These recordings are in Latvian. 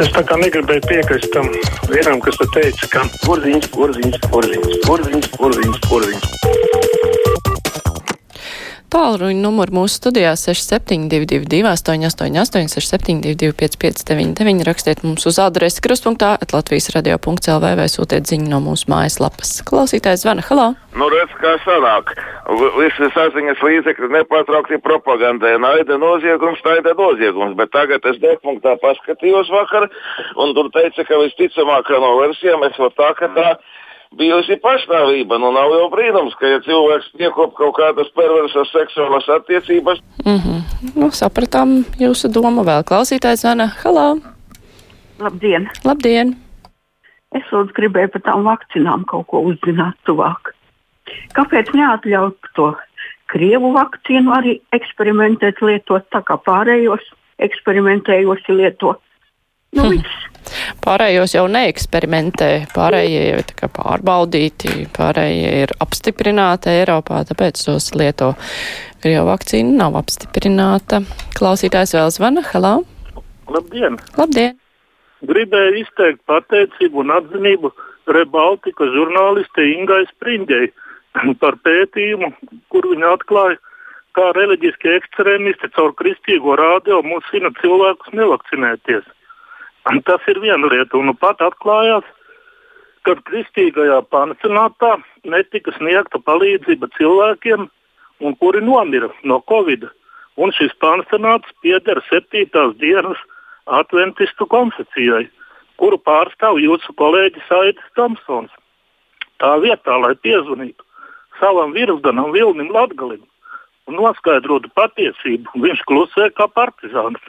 Es tā kā negribēju piekrist tam vienam, kas te teica, ka Porziņš, porziņš, porziņš, porziņš, porziņš, porziņš. Tālruņa numuru mūsu studijā 6722, 888, 672, 559, rakstiet mums uz adresi krustpunktā, Latvijas radio.clv vai sūtiet ziņu no mūsu mājaslapas. Klausītājs zvana, halā! Nu, redz, kā sanāk. Visi saziņas līdzekļi nepārtraukti propagandē. Naida noziegums, naida noziegums. Bet tagad es depunktā paskatījos vakar, un tur teica, ka visticamākā no versijām es varu tā, ka tā bijusi pašnāvība. Nu, nav jau brīnums, ka ja cilvēks piekop kaut kādas perversas seksuālas attiecības, Mhm. Nu, sapratām jūsu domu vēl. Klausītājs zvana, halā! Labdien! Labdien! Es lūdzu gribēju par tām vakcinām kaut ko uzzināt tuvāk. Kāpēc neatļaut to Krievu vakcīnu arī eksperimentēt, lietot tā kā pārējos eksperimentējoši lieto? Nu, Hm. Pārējos jau neeksperimentē, pārējie jau ir pārbaudīti, pārējie ir apstiprināti Eiropā, tāpēc tos lieto. Krievu vakcīna nav apstiprināta. Klausītājs vēl zvana, halā! labdien! Labdien! Gribēju izteikt pateicību un atzinību Rebaltika žurnāliste Ingai Springei par pētījumu, kur viņa atklāja, kā reliģiskie ekstrēmisti caur kristīgo rādio musina cilvēkus nevakcinēties. Tas ir viena lieta, un nu pat atklājās, ka kristīgajā pansionātā netika sniegta palīdzība cilvēkiem, kuri nomira no covid. Un šis pansionāts pieder septītās dienas adventistu konfesijai, kuru pārstāv jūsu kolēģis Aits Tomsons. Tā vietā, lai piezvanītu savam virsdanam Vilnim Latgalim un noskaidrotu patiesību, viņš klusē kā partizāns.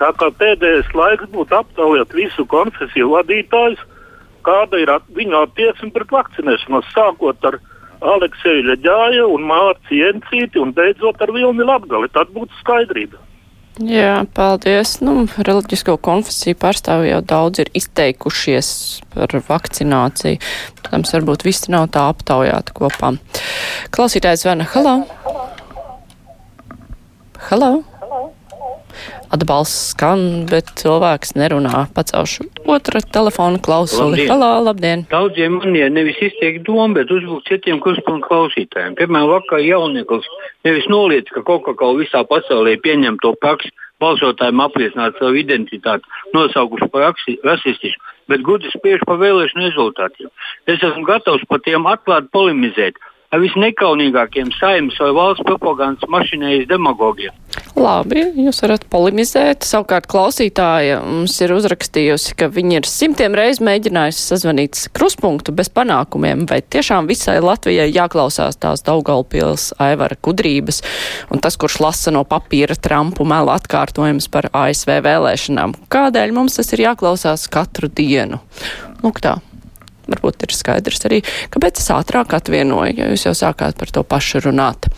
Tā kā pēdējais laiks būtu aptaujāt visu konfesiju vadītājus, kāda ir at viņu attieksme pret vakcinēšanos, sākot ar Alekseju Leģāju un Mārci Jencīti un beidzot ar Vilni Latgali. Tad būtu skaidrība. Jā, paldies. Nu, reliģisko konfesiju pārstāvji jau daudz ir izteikušies par vakcināciju. Protams, varbūt visi nav tā aptaujāti kopā. Klausītājs zvana, halā! Halā! Atbalsts skan, bet cilvēks nerunā. Pacelšu otra telefona klausuli. Labdien. Halā, labdien! Daudziem man ir nevis izteikt domu, bet uzvilkt citiem kruspunktu klausītājiem. Piemēram, vakar jaunieklis nevis noliedz, ka Coca-Cola visā pasaulē pieņem to praksi, balsotājiem apliecināt savu identitāti, nosaukuši par rasistisku, bet gudri spriež par vēlēšanu rezultātiem. Es esmu gatavs par tiem atklāti polemizēt ar visnekaunīgākiem saimnes vai valsts propagandas mašinējas demagogiem. Labi, jūs varat polemizēt. Savukārt klausītāja mums ir uzrakstījusi, ka viņi ir simtiem reiz mēģinājusi sazvanīt kruspunktu bez panākumiem, vai tiešām visai Latvijai jāklausās tās Daugaupils Aivara kudrības un tas, kurš lasa no papīra Trumpu melu atkārtojums par ASV vēlēšanām. Kādēļ mums tas ir jāklausās katru dienu? Lūk tā. Varbūt ir skaidrs arī, kāpēc es ātrāk atvienoju, ja jūs jau sākāt par to pašu runāt.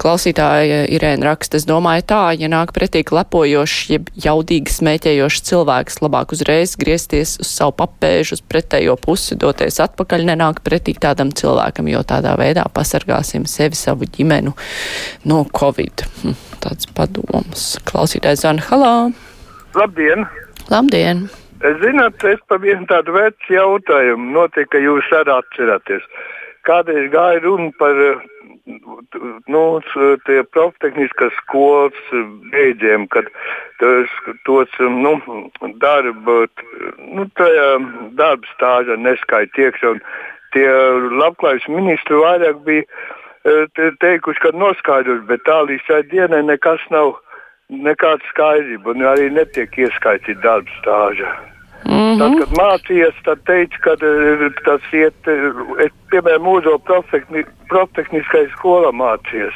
Klausītāja Irēna raksta, es domāju tā, ja nāk pretī klepojošs, jeb jaudīgi smēķējošs cilvēks, labāk uzreiz griezties uz savu papēžu, uz pretējo pusi, doties atpakaļ, nenāk pretī tādam cilvēkam, jo tādā veidā pasargāsim sevi, savu ģimenu no Covid. Hm, tāds padoms. Klausītājs Zana Halā. Labdien! Labdien! Zināt, es pa vienu tādu vecu jautājumu notiek, ka jūs arī atceraties. Kādreiz gāja runa par nu, s- tie profitehniskas skolas beidziem, kad tos, tos nu, darba, nu, darba stāža neskaita iekšā. Tie labklājības ministri vairāk bija te- teikuši, ka noskaidros, bet tā līdz šai dienai nekas nav, nekāda skaidrība un arī netiek ieskaitīta darba stāža. Mm Tad, -hmm. kad mācījos, tad teica, ka eh, tas iet, eh, es, piemēram, mūžo profekni- profitehniskajā skolā mācījos.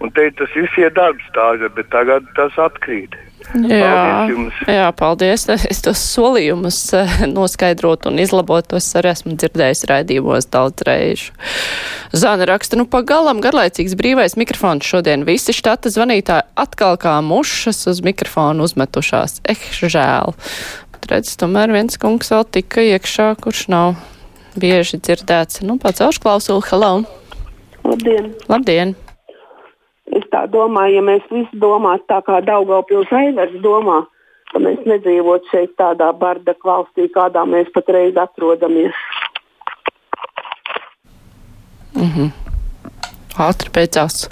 Un teica, tas viss ir darba stāža, bet tagad tas atkrīt. Jā, Paldies jā, paldies. Es tos solījumus eh, noskaidrot un izlabot, tos arī esmu dzirdējis raidījumos daudz reižu. Zana raksta, nu pagalam garlaicīgs brīvais mikrofons šodien. Visi štata zvanītāji atkal kā mušas uz mikrofonu uzmetušās. Eh, žēl. Bet redz, tomēr viens kungs vēl tika iekšā, kurš nav bieži dzirdēts. Nu, pats aušklausuli, hello! Labdien! Labdien! Es tā domāju, ja mēs visi domātu tā kā Daugaupils Aivars domā, ka mēs nedzīvot šeit tādā bardak valstī, kādā mēs patreiz atrodamies. Mm -hmm. Ātri beidzās.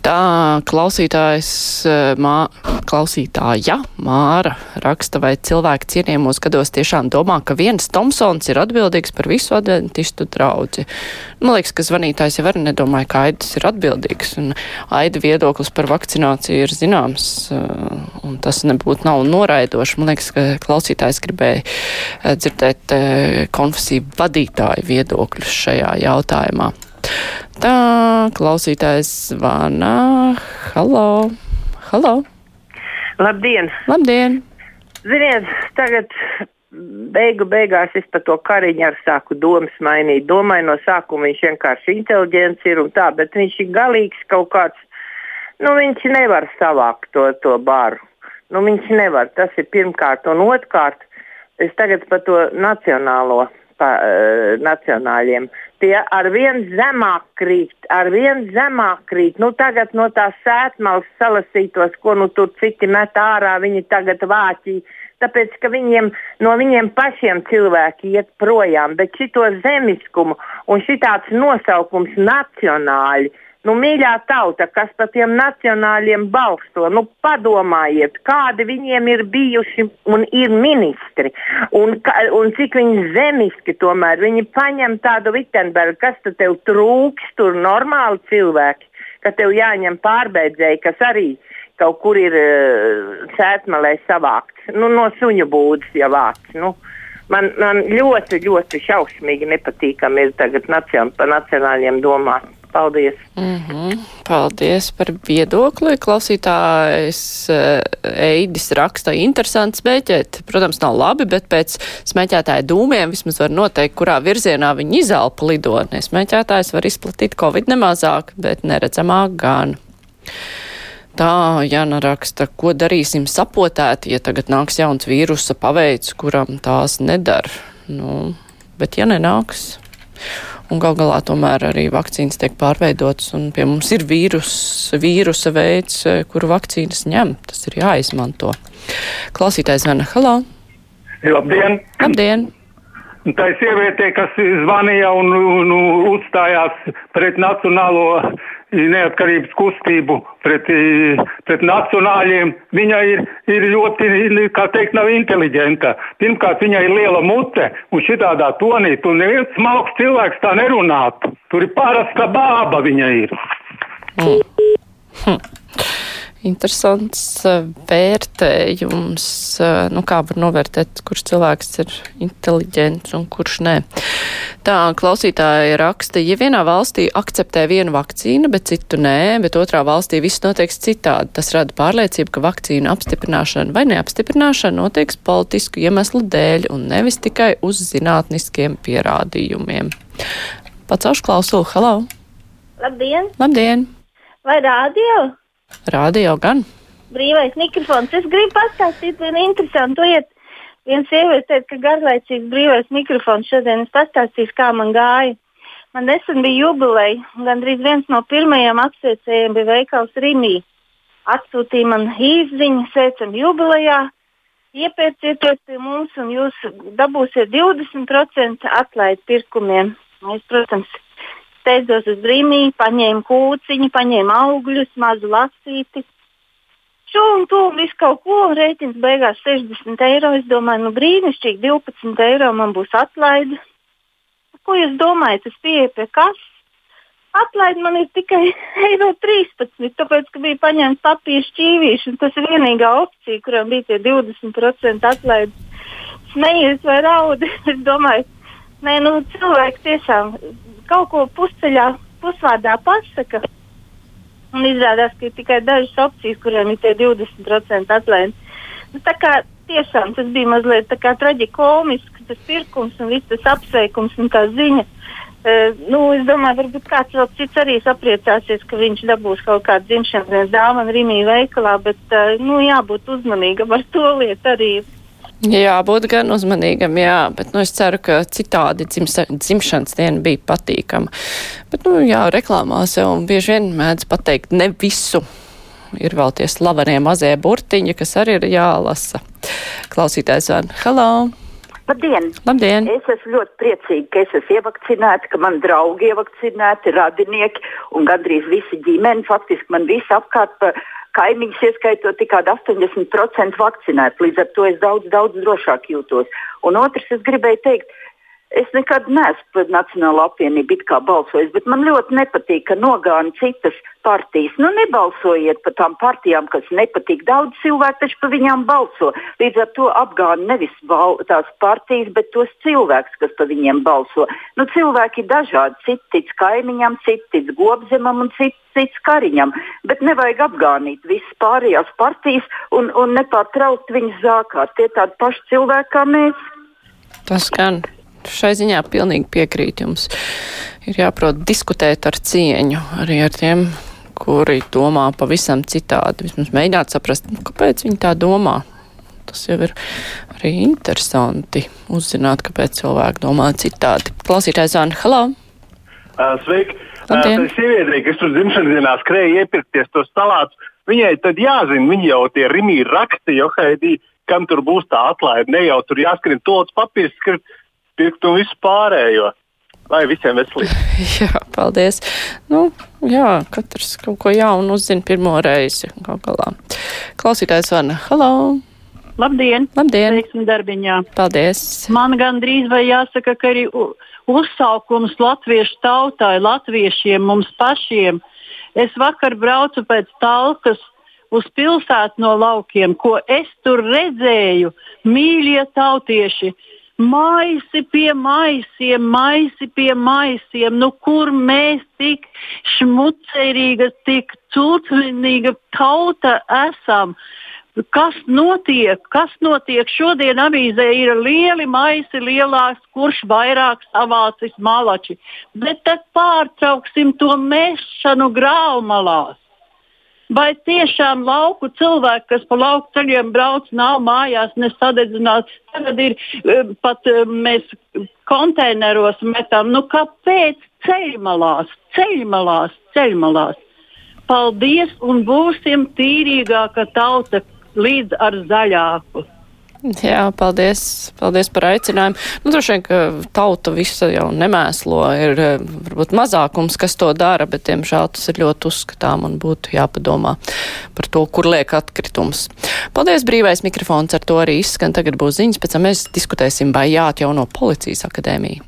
Tā klausītājs, eh, mā, klausītāja Māra raksta, vai cilvēki cienījamos gados tiešām domā, ka viens Tomsons ir atbildīgs par visu adventistu draudzi. Man liekas, ka zvanītājs jau arī nedomāja, ka Aidis ir atbildīgs, un Aida viedoklis par vakcināciju ir zināms, eh, un tas nebūtu nav noraidoši. Man liekas, ka klausītājs gribēja eh, dzirdēt konfesiju vadītāju viedokļus šajā jautājumā. Tā, klausītājs zvana. Halo! Halo! Labdien! Labdien! Ziniet, tagad beigu beigās es par to kariņu ar sāku domas mainīt. Domāju, no sākuma viņš vienkārši inteliģents ir un tā, bet viņš ir galīgs kaut kāds, nu viņš nevar savākt to, to baru. Nu viņš nevar, tas ir pirmkārt. Un otrkārt, es tagad par to nacionālo, pa, uh, nacionāļiem tie ar vien zemāk krīt, ar vien zemāk krīt. Nu, tagad no tās sētmalas salasītos, ko nu tur citi met ārā, viņi tagad vāķī. Tāpēc, ka viņiem, no viņiem pašiem cilvēki iet projām, bet šito zemiskumu un šitāds nosaukums nacionāļi Nu, mīļā tauta, kas par tiem nacionāļiem balsto, nu, padomājiet, kādi viņiem ir bijuši un ir ministri, un, un cik viņi zemiski tomēr. Viņi paņem tādu Vitsenbergu, kas tad tev trūks, tur normāli cilvēki, ka tev jāņem pārbeidzēji, kas arī kaut kur ir uh, sētmalē savākts, nu, no suņu būdas jau vākts. Nu, man, man ļoti, ļoti šausmīgi nepatīkami ir tagad nacion, par nacionāļiem domāt. Paldies! Mm -hmm. Paldies par viedokli. Klausītājs eh, Eidis raksta interesants smēķēt. Protams, nav labi, bet pēc smēķētāja dūmiem vismaz var noteikt, kurā virzienā viņi izelpa lidotnē. Smēķētājs var izplatīt covid nemazāk, bet neredzamāk gan. Tā Jana raksta, ko darīsim sapotēti, ja tagad nāks jauns vīrusa paveids, kuram tās nedara. Nu, bet ja nenāks. Un gal galā tomēr arī vakcīnas tiek pārveidotas, un pie mums ir vīrus, vīrusa veids, kuru vakcīnas ņem. Tas ir jāizmanto. Klausītājs Vana Halā. Labdien! Labdien! Tā ir sieviete, kas zvanīja un, un, un uzstājās pret nacionālo neatkarības kustību pret, pret nacionāļiem. Viņa ir, ir ļoti, kā teikt, nav inteliģenta. Pirmkārt, viņai ir liela mute, un šitādā tonī tur neviens smalks cilvēks tā nerunātu. Tur ir parasta bāba viņa ir. Mm. Hm interesants eh, vērtējums, eh, nu kā var novērtēt, kurš cilvēks ir inteliģents un kurš nē. Tā klausītāja raksta, ja vienā valstī akceptē vienu vakcīnu, bet citu nē, bet otrā valstī viss notieks citādi, tas rada pārliecību, ka vakcīnu apstiprināšana vai neapstiprināšana notieks politisku iemeslu dēļ un nevis tikai uz zinātniskiem pierādījumiem. Pacaušu klausulu, halo! Labdien! Labdien! Vai rādio? Radio gan. Brīvais mikrofons. Es gribu pastāstīt vienu interesantu lietu. Viena sieviete teica, ka garlaicīgs brīvais mikrofons šodien es pastāstīšu, kā man gāja. Man nesen bija jubileja, gandrīz viens no pirmajiem apsveicējiem bija veikals Rīgā. Atsūtīja man īziņu, sveicam jubilejā, iepērcieties pie mums un jūs dabūsiet 20% atlaidi pirkumiem. Es, protams, steidzos uz brīvību, paņēmu kūciņu, paņēmu augļus, mazu lasīti. Šo un to visu kaut ko, un rēķins beigās 60 eiro. Es domāju, nu brīnišķīgi, 12 eiro man būs atlaide. Ko jūs domājat, es pieeju pie kas? Atlaide man ir tikai eiro 13, tāpēc, ka bija paņemts papīra šķīvīši, un tas ir vienīgā opcija, kuram bija tie 20% atlaide. Smejies vai raudi, es domāju, nē, nu cilvēki tiešām kaut ko pusceļā, pusvārdā pasaka. Un izrādās, ka ir tikai dažas opcijas, kuriem ir tie 20% atlaidi. Nu, tā kā tiešām tas bija mazliet traģiski, tas pirkums un viss tas apsveikums un tā ziņa. Uh, nu, es domāju, varbūt kāds vēl cits arī sapriecāsies, ka viņš dabūs kaut kādu dzimšanas dienas dāvanu Rīgā veikalā, bet uh, nu, jābūt uzmanīgam ar to lietu arī. Jā, būt gan uzmanīgam, jā, bet nu, es ceru, ka citādi dzims, dzimšanas diena bija patīkama. Bet, nu, jā, reklāmās jau bieži vien mēdz pateikt ne visu. ir vēl tie slavenie mazie burtiņi, kas arī ir jālasa. Klausītājs vārdu. Hello! Labdien! Labdien! Es esmu ļoti priecīga, ka es esmu ievakcinēta, ka man draugi ievakcinēti, radinieki un gandrīz visi ģimeni. Faktiski man visi apkārt pa kaimiņus ieskaitot tikai 80% vakcinēti. Līdz ar to es daudz, daudz drošāk jūtos. Un otrs, es gribēju teikt, Es nekad neesmu par Nacionālo apvienību it kā balsojis, bet man ļoti nepatīk, ka nogāna citas partijas. Nu, nebalsojiet par tām partijām, kas nepatīk. Daudz cilvēku taču par viņām balso. Līdz ar to apgāna nevis tās partijas, bet tos cilvēkus, kas par viņiem balso. Nu, cilvēki ir dažādi. Cits tic kaimiņam, cits tic gobzemam un cits cits kariņam, bet nevajag apgānīt visas pārējās partijas un, un nepārtraukt viņas zākāt. Tie tādi paši cilvēki kā mēs. Tas gan šai ziņā pilnīgi piekrīt jums. Ir jāprot diskutēt ar cieņu arī ar tiem, kuri domā pavisam citādi. Vismaz mēģināt saprast, nu, kāpēc viņi tā domā. Tas jau ir arī interesanti uzzināt, kāpēc cilvēki domā citādi. Klausītājs Zāna, halā! Uh, sveiki! Labdien. Tā sieviete, kas tur dzimšanas dienā skrēja iepirkties tos salātus, viņai tad jāzina, viņa jau tie rimī raksta, jo haidī, kam tur būs tā atlaide. Ne jau tur jāskrien tots papīrs, skriet pirkt un visu pārējo. Lai visiem veselīgi. jā, paldies. Nu, jā, katrs kaut ko jaunu uzzina pirmo reizi. Kaut galā. Klausītājs Vana, halo! Labdien! Labdien! Teiksim darbiņā. Paldies! Man gan drīz vai jāsaka, ka arī uzsaukums latviešu tautai, latviešiem, mums pašiem. Es vakar braucu pēc talkas uz pilsētu no laukiem, ko es tur redzēju. Mīļie tautieši! Maisi pie maisiem, maisi pie maisiem. Nu, kur mēs tik šmucerīga, tik cūcvinīga tauta esam? Kas notiek? Kas notiek? Šodien avīzē ir lieli maisi, lielāks, kurš vairāk savācis malači. Bet tad pārtrauksim to mešanu graumalās. Vai tiešām lauku cilvēki, kas pa lauku ceļiem brauc, nav mājās nesadedzināti? Tagad ir pat mēs konteineros metam. Nu, kāpēc ceļmalās, ceļmalās, ceļmalās? Paldies un būsim tīrīgāka tauta līdz ar zaļāku. Jā, paldies, paldies par aicinājumu. Nu, droši vien, ka tauta visa jau nemēslo, ir varbūt mazākums, kas to dara, bet, diemžēl, tas ir ļoti uzskatām un būtu jāpadomā par to, kur liek atkritums. Paldies, brīvais mikrofons, ar to arī izskan. Tagad būs ziņas, pēc tam mēs diskutēsim, vai jāatjauno policijas akadēmija.